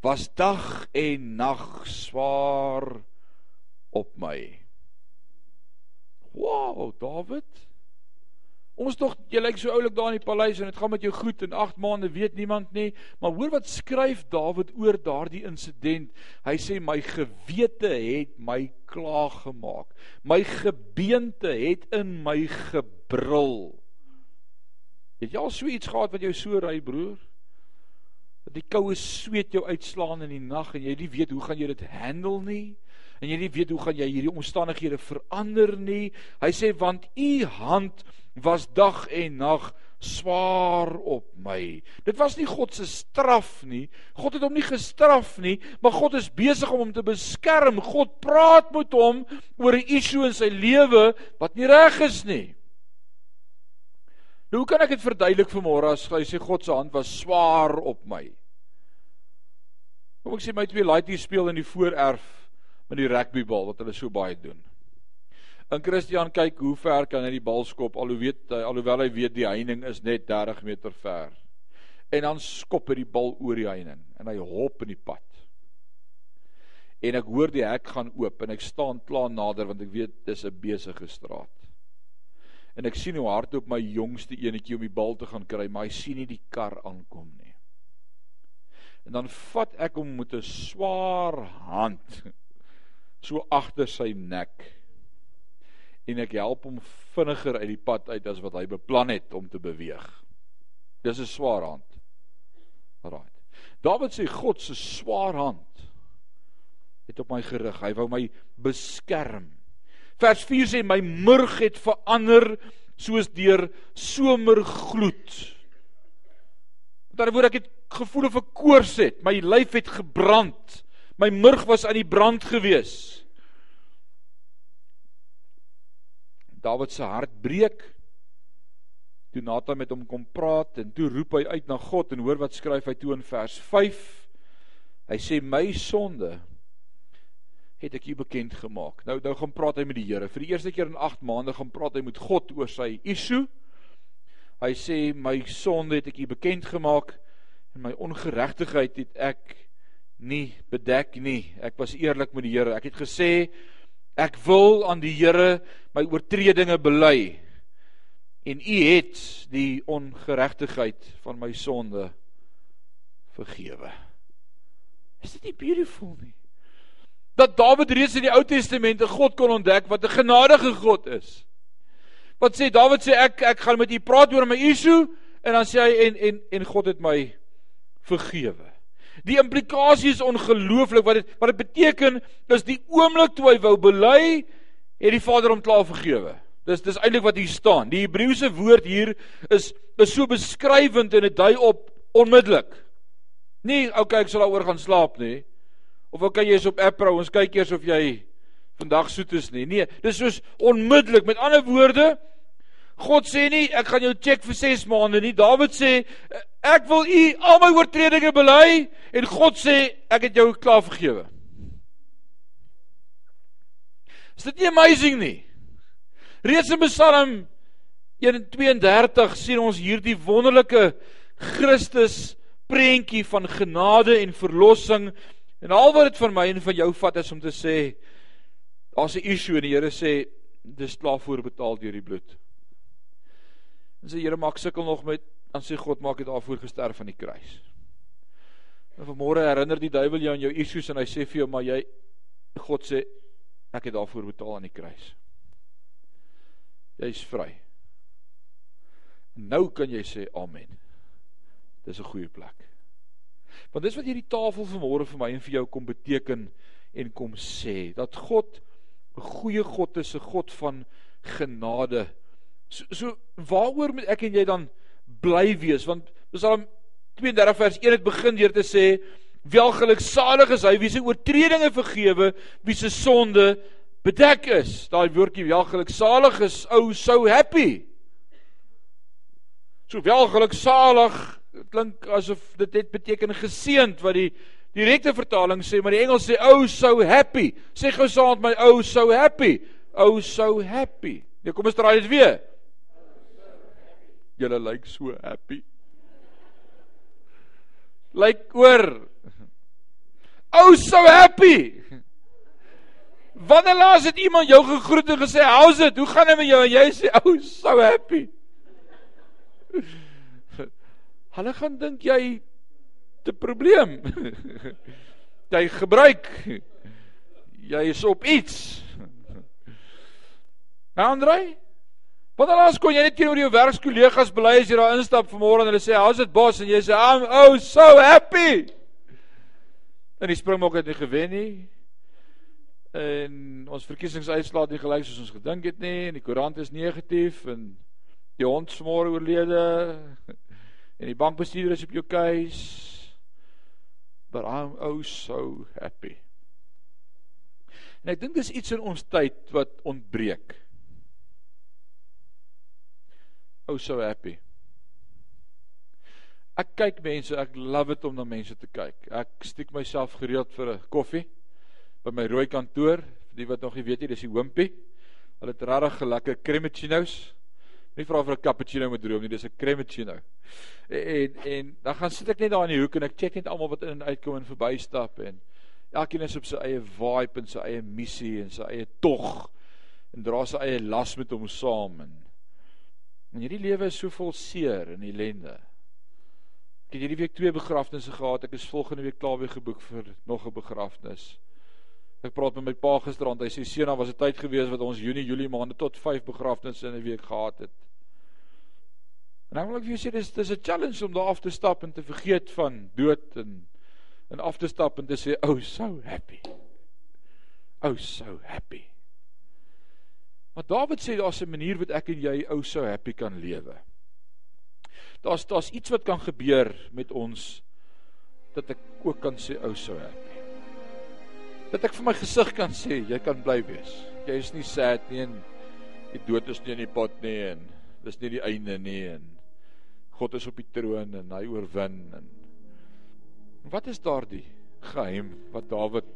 was dag en nag swaar op my. Wow, David. Ons tog jy lyk so oulik daar in die paleis en dit gaan met jou goed en 8 maande weet niemand nie, maar hoor wat skryf Dawid oor daardie insident. Hy sê my gewete het my klaag gemaak. My gebeente het in my gebrul. Het jy al so iets gehad wat jou so ry broer? Dat die koue sweet jou uitslaan in die nag en jy nie weet hoe gaan jy dit handle nie? En jy nie weet hoe gaan jy hierdie omstandighede verander nie? Hy sê want u hand was dag en nag swaar op my. Dit was nie God se straf nie. God het hom nie gestraf nie, maar God is besig om hom te beskerm. God praat met hom oor 'n issue in sy lewe wat nie reg is nie. Nou hoe kan ek dit verduidelik vanmôre as hy sê God se hand was swaar op my? Kom ek sê my twee laities speel in die voorerf met die rugbybal wat hulle so baie doen. En Christian kyk hoe ver kan hy die bal skop alhoewel weet alhoewel hy weet die heining is net 30 meter ver. En dan skop hy die bal oor die heining en hy hop in die pad. En ek hoor die hek gaan oop en ek staan klaar nader want ek weet dis 'n besige straat en ek sien hoe hardloop my jongste enetjie om die bal te gaan kry, maar hy sien nie die kar aankom nie. En dan vat ek hom met 'n swaar hand so agter sy nek en ek help hom vinniger uit die pad uit as wat hy beplan het om te beweeg. Dis 'n swaar hand. Alraai. Dawid sê God se swaar hand het op my gerig. Hy wou my beskerm. Vers 4 sê my murg het verander soos deur somergloed. Met ander woorde ek het gevoel of ek koors het, my lyf het gebrand. My murg was aan die brand gewees. Dawid se hart breek. Toe Nathan met hom kom praat en toe roep hy uit na God en hoor wat skryf hy toe in vers 5. Hy sê my sonde het ek u bekend gemaak. Nou nou gaan praat hy met die Here. Vir die eerste keer in 8 maande gaan praat hy met God oor sy issue. Hy sê my sonde het ek u bekend gemaak en my ongeregtigheid het ek nie bedek nie. Ek was eerlik met die Here. Ek het gesê ek wil aan die Here my oortredinge bely. En u het die ongeregtigheid van my sonde vergewe. Is dit nie beautiful nie? dat Dawid reeds in die Ou Testament 'n God kon ontdek wat 'n genadige God is. Wat sê Dawid sê ek ek gaan met u praat oor my issue en dan sê hy en en en God het my vergewe. Die implikasie is ongelooflik wat dit wat dit beteken is die oomblik toe hy wou bely het die Vader hom klaar vergewe. Dis dis eintlik wat hier staan. Die Hebreëse woord hier is is so beskrywend en dit dui op onmiddellik. Nie okay ek sal daaroor gaan slaap nie. Of ook kan jy eens op app rou, ons kyk eers of jy vandag soet is nie. Nee, dis soos onmiddellik. Met ander woorde, God sê nie ek gaan jou check vir 6 maande nie. Dawid sê ek wil u al my oortredinge bely en God sê ek het jou klaar vergewe. Is dit nie amazing nie? Reeds in Psalm 132 sien ons hierdie wonderlike Christus prentjie van genade en verlossing en al wat dit van my en van jou vat is om te sê daar's 'n issue en die Here sê dis klaar voorbetaal deur die bloed. En sê Here maak sukkel nog met dan sê God maak dit daarvoor gesterf aan die kruis. En vanmôre herinner die duiwel jou aan jou issues en hy sê vir jou maar jy God sê ek het daarvoor betaal aan die kruis. Jy's vry. Nou kan jy sê amen. Dis 'n goeie plek. Want dis wat hierdie tafel vanmôre vir my en vir jou kom beteken en kom sê dat God 'n goeie God is, 'n God van genade. So, so waaroor moet ek en jy dan bly wees? Want Psalm 32 vers 1 het begin deur te sê welgeluksalig is hy wie se oortredinge vergewe, wie se sonde bedek is. Daai woordjie welgeluksalig is ou so happy. So welgeluksalig klink asof dit net beteken geseënd wat die direkte vertaling sê, maar die Engels sê oh so happy. Sê gou saam met my oh so happy. Oh so happy. Nee, kom ons draai dit weer. Julle lyk so happy. Lyk oor. Oh so happy. Wanneer laas het iemand jou gegroet en gesê how's it? Hoe gaan dit met jou? En jy sê oh so happy. Hulle gaan dink jy te probleem. jy gebruik jy is op iets. Andrei, wat alaas kon jy net teenoor jou werkskollegas bely as jy daar instap vanmôre en hulle sê, "How's it boss?" en jy sê, "I'm oh so happy." En die Springbok het nie gewen nie. En ons verkiesingsuitslae het nie gelyk soos ons gedink het nie en die koerant is negatief en die hond smore oorlede en die bankbestuurder is op jou case but I'm oh so happy en ek dink dis iets in ons tyd wat ontbreek oh so happy. Ek kyk mense ek love dit om na mense te kyk. Ek stiek myself gereeld vir 'n koffie by my rooi kantoor. Vir die wat nog nie weet nie dis die Wimpy. Hulle het regtig lekker crematinos Nie vra vir 'n cappuccino met room nie, dis 'n crematuccino. En en dan gaan sit ek net daar in die hoek en ek check net almal wat in en uitkom en verbystap en elkeen is op sy eie vibe en sy eie missie en sy eie tog en dra sy eie las met hom saam en en hierdie lewe is so vol seer en ellende. Ek het hierdie week twee begrafnisse gehad. Ek is volgende week klaar weer geboek vir nog 'n begrafnis. Ek praat met my pa gisterand. Hy sê seun, daar was 'n tyd gewees wat ons Junie, Julie maande tot 5 begrafnisse in 'n week gehad het. En nou wil ek vir julle sê dis dis 'n challenge om daar af te stap en te vergeet van dood en en af te stap en te sê oh so happy. Oh so happy. Maar Dawid sê daar's 'n manier wat ek en jy oh so happy kan lewe. Daar's daar's iets wat kan gebeur met ons dat ek ook kan sê oh so happy. Dat ek vir my gesig kan sê jy kan bly wees. Jy is nie sad nie en die dood is nie in die pot nie en dis nie die einde nie en God is op die troon en hy oorwin en wat is daardie geheim wat Dawid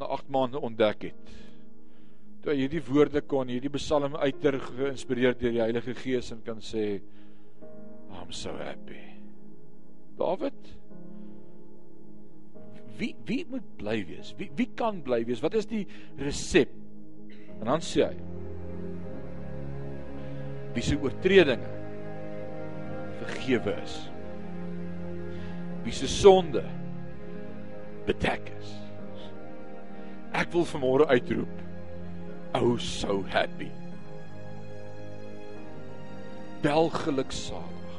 na 8 maande ontdek het? Toe hy hierdie woorde kon, hierdie Psalm uiter geïnspireer deur die Heilige Gees en kan sê I'm so happy. Dawid Wie wie moet bly wees? Wie wie kan bly wees? Wat is die resep? En dan sê hy Wie se oortredinge vergewe is. Wie se sonde bedek is. Ek wil vanmôre uitroep. Oh so happy. Bel geluksalig.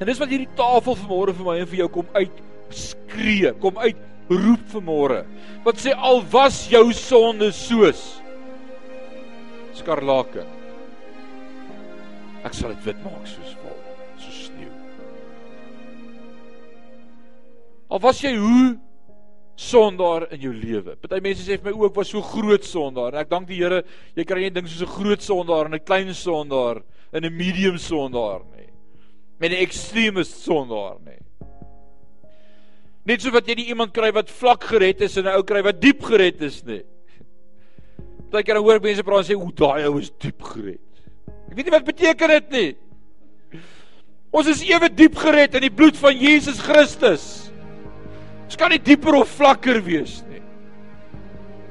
En dis wat hierdie tafel vanmôre vir my en vir jou kom uit skree, kom uit roep vanmôre. Wat sê al was jou sonde soos skarlaken. Ek sal dit wit maak soos wol. Al was jy hoe sondaar in jou lewe. Party mense sê vir my ook was so groot sondaar. En ek dank die Here, jy kry nie ding soos 'n groot sondaar en 'n klein sondaar en 'n medium sondaar nie. Met 'n extreme sondaar nie. Net so wat jy nie iemand kry wat vlak gered is en 'n ou kry wat diep gered is nie. Partykeer hoor mense praat en sê, "O, daai ou is diep gered." Ek weet nie wat beteken dit nie. Ons is ewe diep gered in die bloed van Jesus Christus. Dit kan nie dieper of vlakker wees nie.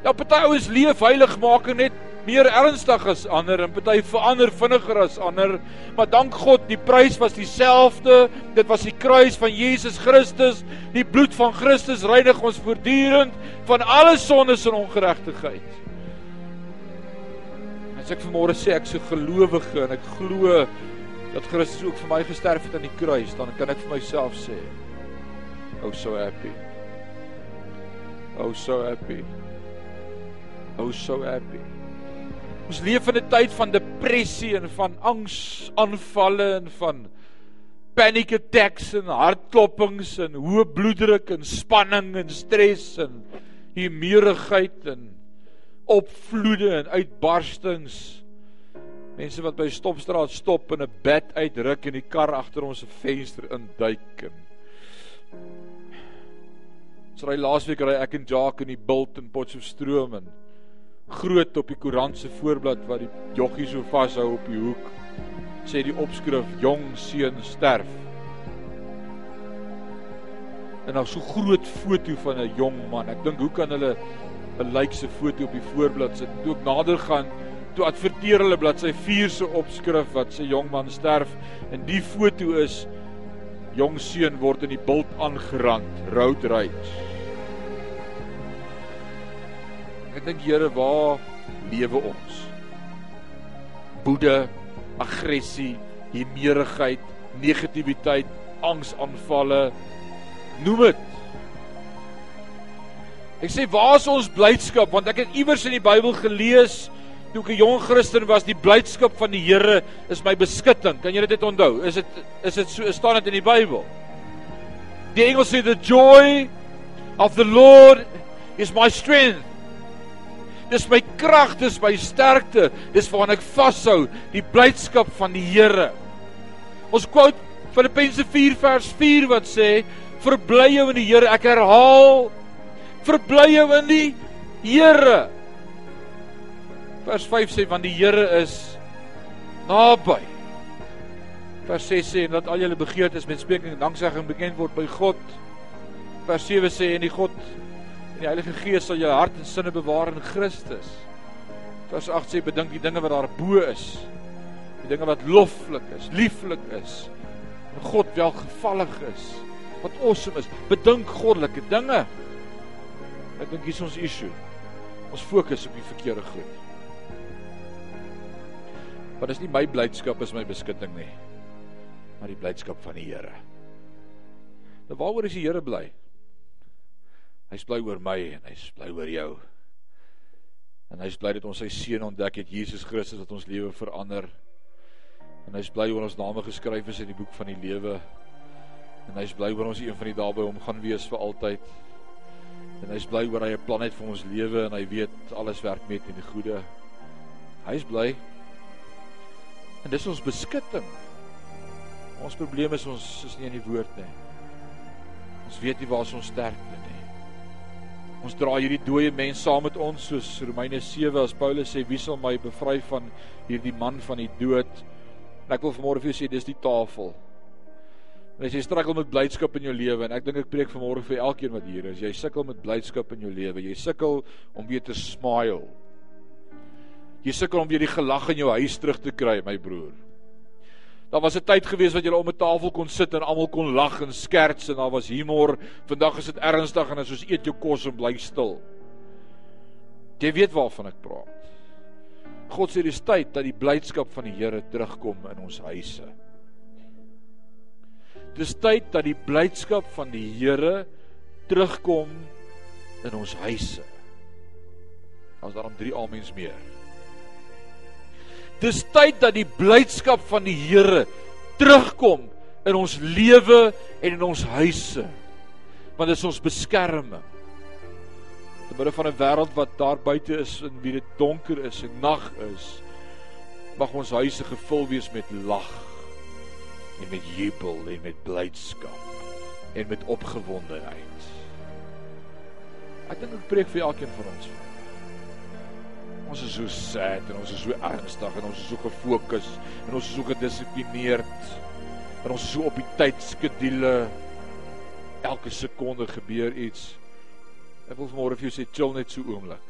Nou party ouens leef heilig maak net meer ernstig as ander en party verander vinniger as ander, maar dank God, die prys was dieselfde. Dit was die kruis van Jesus Christus. Die bloed van Christus reinig ons voortdurend van alle sondes en ongeregtigheid. As ek vanmôre sê ek se gelowige en ek glo dat Christus ook vir my gesterf het aan die kruis, dan kan ek vir myself sê, oh so happy. Oh so happy. Oh so happy. Ons leef in 'n tyd van depressie en van angsaanvalle en van panic attacks en hartklopings en hoë bloeddruk en spanning en stres en humorigheid en opvloede en uitbarstings. Mense wat by stopstraat stop en 'n bed uitruk en die kar agter ons se venster induik en So ry laasweek ry ek en Jacques in die bult in Potchefstroom en groot op die koerant se voorblad wat die joggie so vashou op die hoek sê die opskrif jong seun sterf. En dan so groot foto van 'n jong man. Ek dink hoe kan hulle 'n lykse foto op die voorblad sit? Toe ek nader gaan, toe adverteer hulle bladsy 4 se opskrif wat sê jong man sterf en die foto is jong seun word in die bult aangerand, road rage. Ek dink Here, waar lewe ons? Boede, aggressie, hemerigheid, negativiteit, angsaanvalle, noem dit. Ek sê waar is ons blydskap want ek het iewers in die Bybel gelees toe ek 'n jong Christen was, die blydskap van die Here is my beskutting. Kan jy dit onthou? Is dit is dit so staan dit in die Bybel? Die Engels sê the joy of the Lord is my strength. Dis my krag, dis my sterkte, dis waaraan ek vashou, die blydskap van die Here. Ons quote Filippense 4 vers 4 wat sê: "Verbly jou in die Here." Ek herhaal: Verbly jou in die Here. Vers 5 sê want die Here is naby. Vers 6 sê dat al julle begeertes met spreking en danksegging bekend word by God. Vers 7 sê en die God en die Heilige Gees sal jou hart en sinne bewaar in Christus. Vers 8 sê bedink die dinge wat daar bo is. Die dinge wat loflik is, lieflik is. En God welgevallig is. Wat awesome is. Bedink goddelike dinge. Ek dink hier is ons issue. Ons fokus op die verkeerde goed. Want dis nie my blydskap is my beskutting nie. Maar die blydskap van die Here. Nou waaroor is die Here bly? Hy's bly oor my en hy's bly oor jou. En hy's bly dat ons sy seun ontdek het, Jesus Christus wat ons lewe verander. En hy's bly oor ons name geskryf is in die boek van die lewe. En hy's bly oor ons een van die dae by hom gaan wees vir altyd. En hy's bly oor hy 'n plan het vir ons lewe en hy weet alles werk met in die goeie. Hy's bly En dis ons beskutting. Ons probleem is ons is nie in die woord nie. Ons weet nie waar ons sterkte nie. Ons dra hierdie dooie mens saam met ons soos Romeine 7 as Paulus sê wie sal my bevry van hierdie man van die dood? En ek wil vanmôre vir jou sê dis die tafel. En as jy struggle met blydskap in jou lewe en ek dink ek preek vanmôre vir elkeen wat hier is, jy sukkel met blydskap in jou lewe, jy sukkel om weer te smile Jy sukkel om weer die gelag in jou huis terug te kry, my broer. Daar was 'n tyd gewees wat jy om 'n tafel kon sit en almal kon lag en skerts en daar was humor. Vandag is dit ernstig en as ons eet jou kos en bly stil. Jy weet waarvan ek praat. God sê dis tyd dat die blydskap van die Here terugkom in ons huise. Dis tyd dat die blydskap van die Here terugkom in ons huise. Ons daarom 3 amens meer. Dis tyd dat die blydskap van die Here terugkom in ons lewe en in ons huise. Want dit is ons beskerming. te midde van 'n wêreld wat daar buite is en wie dit donker is en nag is, mag ons huise gevul wees met lag en met jubel en met blydskap en met opgewondenheid. Ek dink ek preek vir elkeen van ons. Ons is so sad en ons is so ernstig en ons is so gefokus en ons is so gedissiplineerd en ons is so op die tydskedule. Elke sekonde gebeur iets. Ek wil vanmôre vir jou sê chill net so oomblik.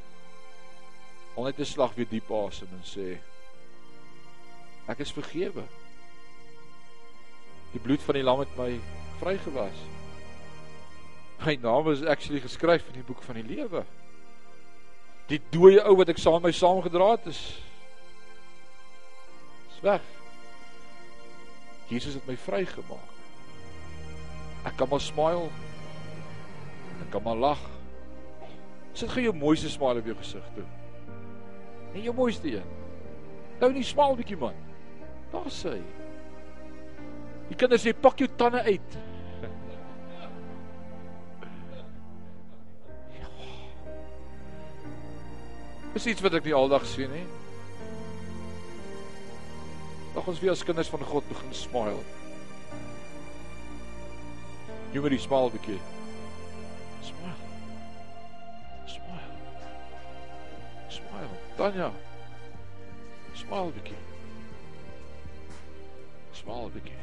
Al net 'n slag weer diep asem en sê ek is vergewe. Die bloed van die lam het my vrygewas. My naam is actually geskryf in die boek van die lewe. Die dooie ou wat ek saam my saamgedra het is is weg. Jesus het my vrygemaak. Ek kan maar smile. Ek kan maar lag. Sit gou jou mooiste smile op jou gesig toe. Nee, jou mooiste een. Nou nie smaal bietjie man. Daar sê hy. Die kinders sê pak jou tande uit. Dis iets wat ek nie aldag sien nie. Dag ons weer as kinders van God begin smile. Jy moet die smile bietjie. Smile. Smile. Smile. Tanya. Smile bietjie. Smile bietjie.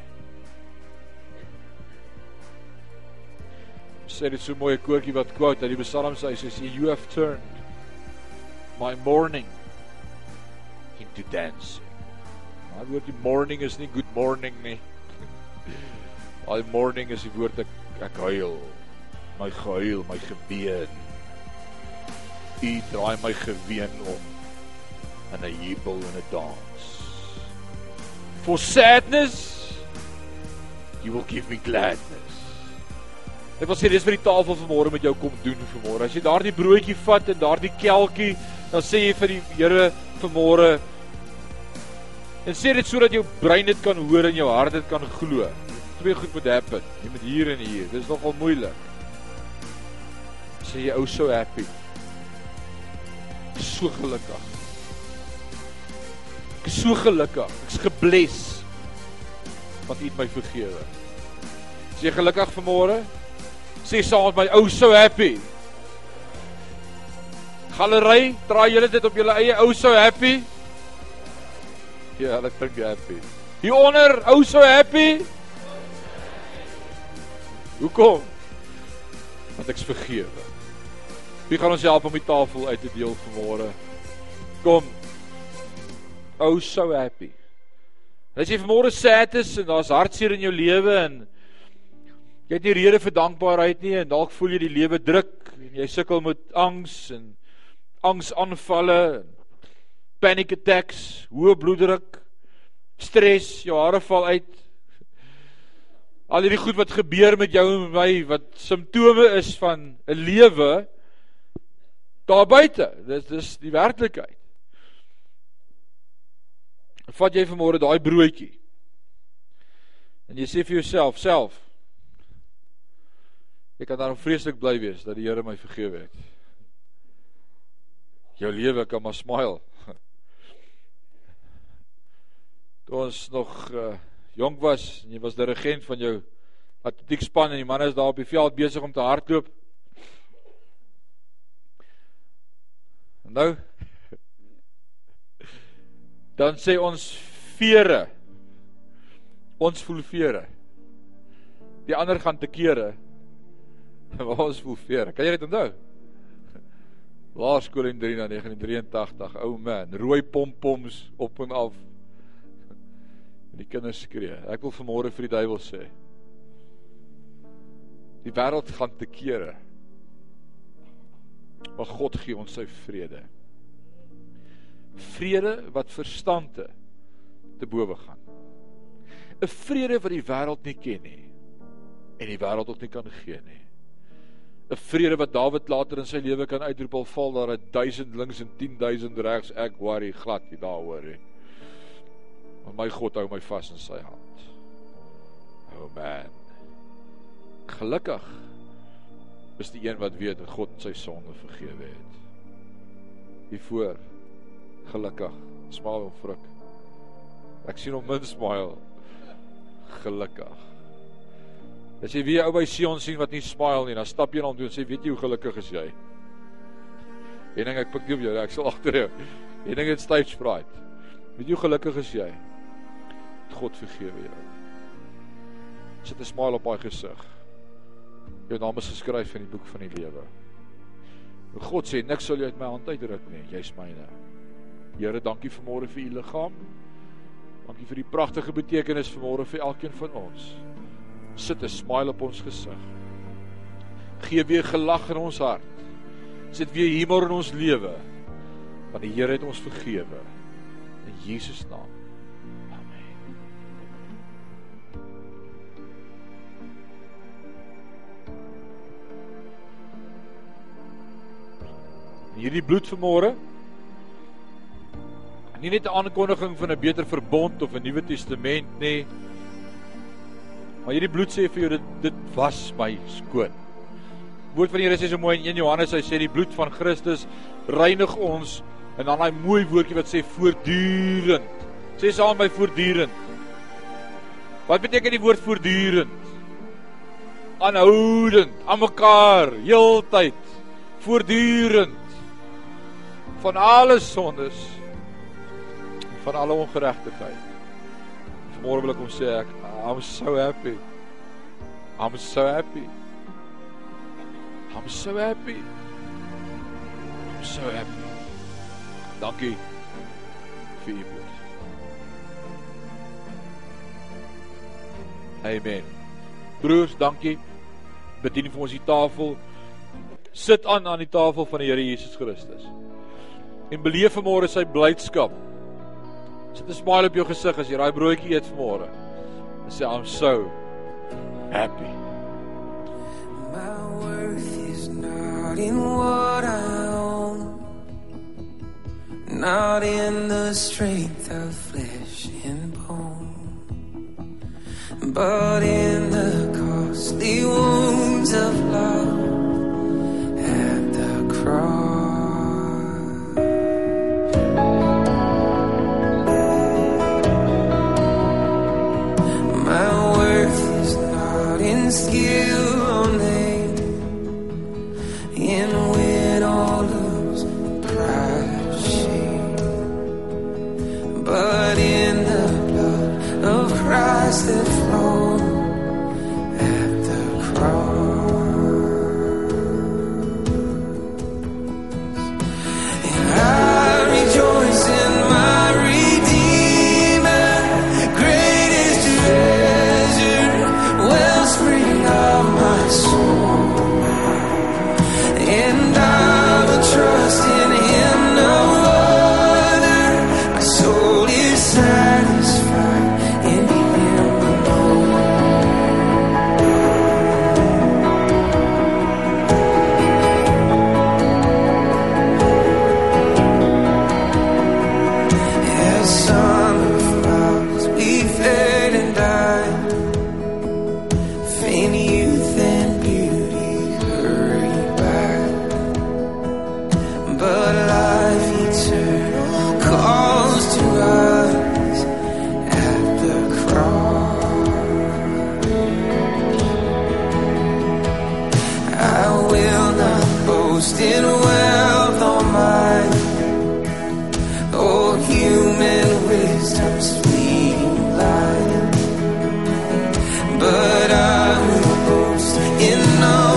sê dit so mooi koortjie wat quote uit die Psalms hy sê you have turned my mourning into dancing. Maar woord die morning is nie good morning nie. Al morning is die woord ek ek huil. My gehuil, my geween. U draai my geween om in 'n jubel en 'n dans. For sadness you will give me gladness. Ek wil sê dis vir die tafel vanmôre met jou kom doen vanmôre. As jy daardie broodjie vat en daardie kelkie, dan sê jy vir die Here vanmôre en sê dit sodat jou brein dit kan hoor en jou hart dit kan glo. Twee goed moet happen. Jy moet hier en hier. Dis nogal moeilik. Sê jy ou so happy. So gelukkig. Ek is so gelukkig. Ek's gebless. Want U het my vergewe. Is jy gelukkig vanmôre? Sê saam met my ou so happy. Galery, draai julle dit op julle eie ou so happy. Ja, hulle klink happy. Hieronder, ou so happy. Hoekom? Want ek's vergewe. Wie gaan ons help om die tafel uit te deel vanmôre? Kom. Ou so happy. As jy vanmôre sad is en daar's hartseer in jou lewe en Jy het nie rede vir dankbaarheid nie en dalk voel jy die lewe druk en jy sukkel met angs en angsaanvalle, panic attacks, hoë bloeddruk, stres, jou hare val uit. Al hierdie goed wat gebeur met jou en my wat simptome is van 'n lewe daar buite. Dis dis die werklikheid. Vat jy vanmôre daai broodjie. En jy sê vir jouself, self, Ek kan daarom vreeslik bly wees dat die Here my vergewe het. Jou lewe kan maar smile. Toe ons nog uh, jonk was en jy was die regent van jou atletiekspan en die manne is daar op die veld besig om te hardloop. Nou dan sê ons vere. Ons voel vere. Die ander gaan te kere. Waar is Wolfeer? Kan jy dit onthou? Laerskool in 1983, ou man, rooi pompoms op en af. En die kinders skree. Ek wil vanmôre vir die duiwel sê. Die wêreld gaan te kere. Maar God gee ons sy vrede. Vrede wat verstande te bowe gaan. 'n Vrede wat die wêreld nie ken nie en die wêreld ook nie kan gee nie. 'n vrede wat Dawid later in sy lewe kan uitroep al val daar 'n 1000 links en 10000 regs ek worry glad nie daaroor nie maar my God hou my vas in sy hand oh man gelukkig is die een wat weet dat God sy sonde vergewe het. Wie voor gelukkig smaal en vruk. Ek sien hom min smile. Gelukkig. As jy weer ou by Sion sien wat nie smile nie, dan stap jy na hom toe en sê, "Weet jy hoe gelukkig is jy?" En ding ek pik nie op jou, ek sal agter jou. En ding het stage fright. Weet jy hoe gelukkig is jy? God vergewe jou. Sit 'n smile op daai gesig. Jou naam is geskryf in die boek van die lewe. God sê niks sal jy uit my hand uitruk nie, jy's myne. Here, dankie vir môre vir u liggaam. Dankie vir die pragtige betekenis vir môre vir elkeen van ons sit 'n smile op ons gesig. Gee weer gelag in ons hart. Sit weer humor in ons lewe. Want die Here het ons vergewe. In Jesus naam. Amen. Hierdie bloed vanmôre nie net 'n aankondiging van 'n beter verbond of 'n nuwe testament nie Maar hierdie bloed sê vir jou dit dit was my skoon. Woord van die Here sê so mooi in 1 Johannes, hy sê die bloed van Christus reinig ons en dan daai mooi woordjie wat sê voortdurend. Sê saam my voortdurend. Wat beteken die woord voortdurend? Aanhoudend, aan mekaar, heeltyd, voortdurend van alle sondes van alle ongeregtigheid. Môre wil ek hom sê ek I'm so happy. I'm so happy. I'm so happy. I'm so happy. Dankie vir u woord. Amen. Broers, dankie. Bedien vir ons die tafel. Sit aan aan die tafel van die Here Jesus Christus. En beleef vanmôre sy blydskap. Sit 'n smile op jou gesig as jy daai broodjie eet vanmôre. I say, I'm so happy. My worth is not in what I own, not in the strength of flesh and bone, but in the costly wounds in know.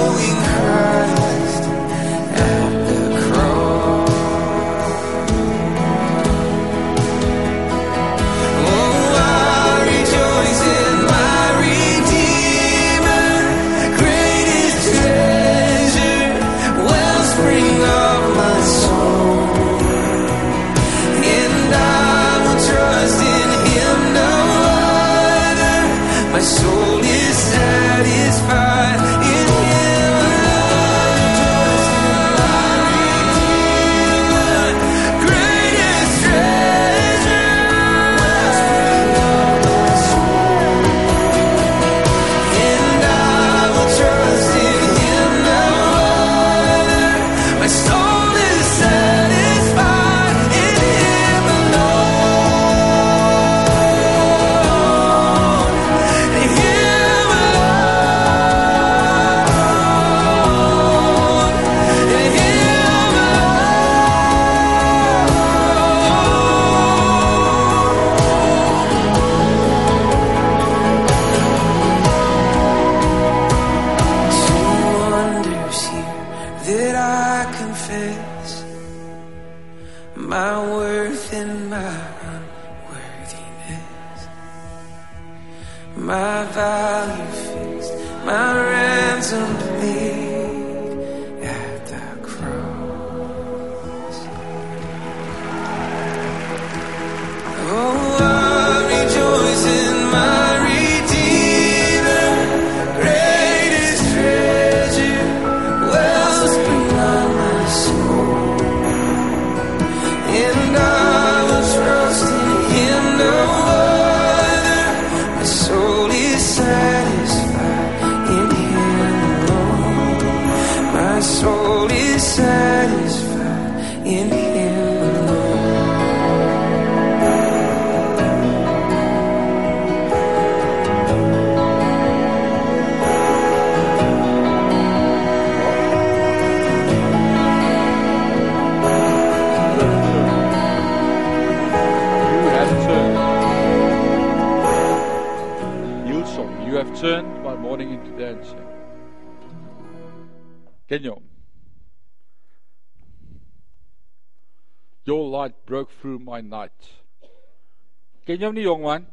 Ken jy hom nie jong man?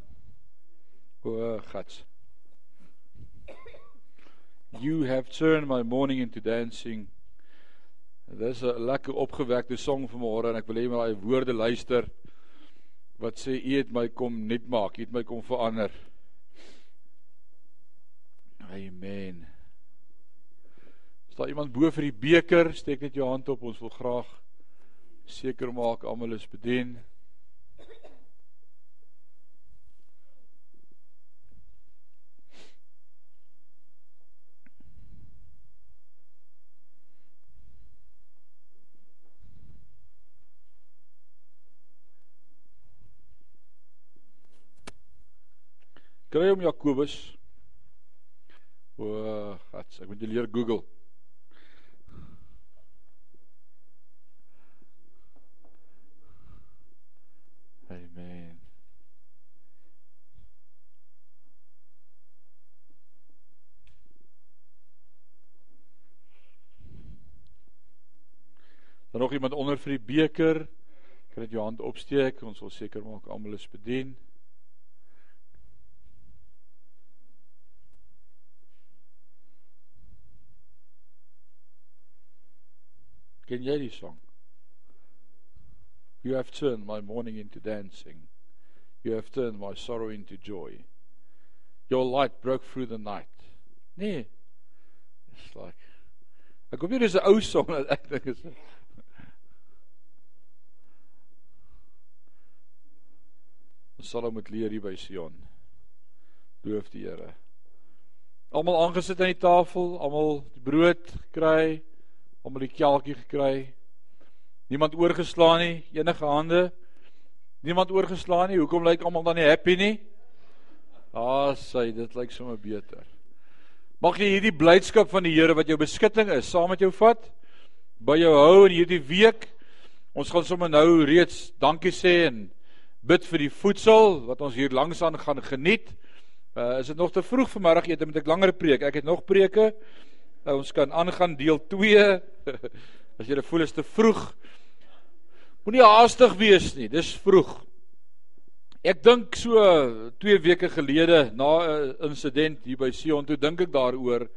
O, gats. You have turned my morning into dancing. Dis 'n lekker opgewekte song vanmôre en ek wil hê jy moet daai woorde luister wat sê u het my kom nuut maak, u het my kom verander. Amen. Is daar iemand bo vir die beker? Steek net jou hand op. Ons wil graag seker maak almal is bedien. Kry hom Jakobus. O, gats, ek moet jy leer Google. Amen. Dan nog iemand onder vir die beker. Kan dit jou hand opsteek? Ons wil seker maak almal is bedien. Ken jy die song? You have turned my mourning into dancing. You have turned my sorrow into joy. Your light broke through the night. Nee. It's like Ek hoop nie dis 'n ou song wat ek dink is. Ons sal moet leer hier by Sion. Loof die Here. Almal aangesit aan die tafel, almal die brood gekry, almal die kelkie gekry. Niemand oorgeslaan nie, enige hande. Niemand oorgeslaan nie. Hoekom lyk almal dan nie happy nie? Ah, sy, dit lyk sommer beter. Mag jy hierdie blydskap van die Here wat jou beskutting is, saam met jou vat by jou hou in hierdie week. Ons gaan sommer nou reeds dankie sê en bid vir die voedsel wat ons hier langs aan gaan geniet. Uh is dit nog te vroeg vir middagete met ek langer preek? Ek het nog preke. Uh, ons kan aangaan deel 2. As jy voel is te vroeg. Moenie haastig wees nie. Dis vroeg. Ek dink so 2 weke gelede na 'n insident hier by Sion, toe dink ek daaroor.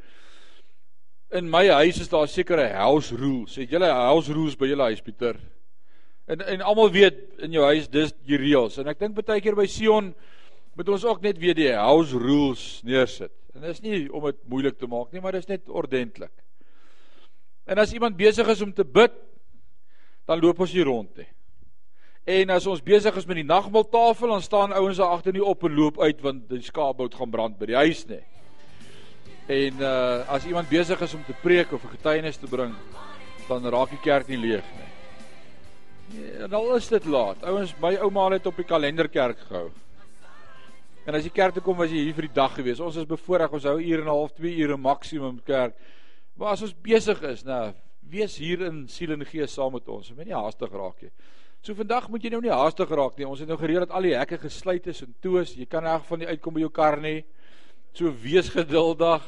In my huis is daar sekere house rules. Het julle house rules by julle huis, Pieter? En en almal weet in jou huis dis die reëls. En ek dink baie keer by Sion moet ons ook net weer die house rules neersit. En dit is nie om dit moeilik te maak nie, maar dit is net ordentlik. En as iemand besig is om te bid, dan loop ons hier rond hè. En as ons besig is met die nagmaaltafel, dan staan ouens daar agter nie op en loop uit want die skaapbout gaan brand by die huis nie. En uh as iemand besig is om te preek of 'n getuienis te bring, dan raak die kerk nie leeg nie. Nee, en al is dit laat. Ouens, my ouma het op die kalender kerk gehou. En as jy kerk toe kom, was jy hier vir die dag gewees. Ons is bevoorreg, ons hou uur en 'n half, 2 ure maksimum kerk. Maar as ons besig is, nou, wees hier in siel en gees saam met ons. Moenie haastig raak nie. So vandag moet jy nou nie haastig raak nie. Ons het nou gereël dat al die hekke gesluit is en toe is. Jy kan in elk geval nie uitkom by jou kar nie. So wees geduldig.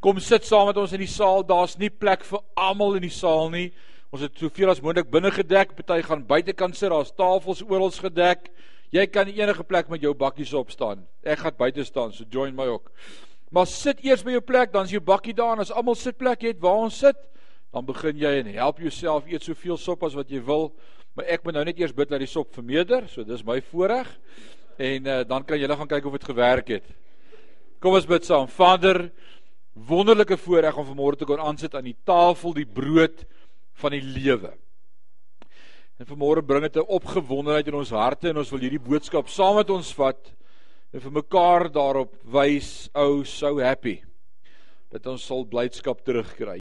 Kom sit saam met ons in die saal. Daar's nie plek vir almal in die saal nie. Ons het soveel as moontlik binne gedek, party gaan buitekant sit, daar's tafels oral gedek. Jy kan enige plek met jou bakkies op staan. Ek gaan buite staan, so join my ook. Maar sit eers by jou plek, dan is jou bakkie daar en as almal sitplek het waar ons sit, dan begin jy en help jouself eet soveel sop as wat jy wil. Maar ek moet nou net eers bid dat die sop vermeerder, so dis my voorreg. En uh, dan kan julle gaan kyk of dit gewerk het. Kom ons bid saam. Vader, wonderlike voorreg om vanmôre te kon aansit aan die tafel die brood van die lewe. En vanmôre bring dit 'n opgewondenheid in ons harte en ons wil hierdie boodskap saam met ons vat en vir mekaar daarop wys, ou, oh, so happy dat ons sal blydskap terugkry.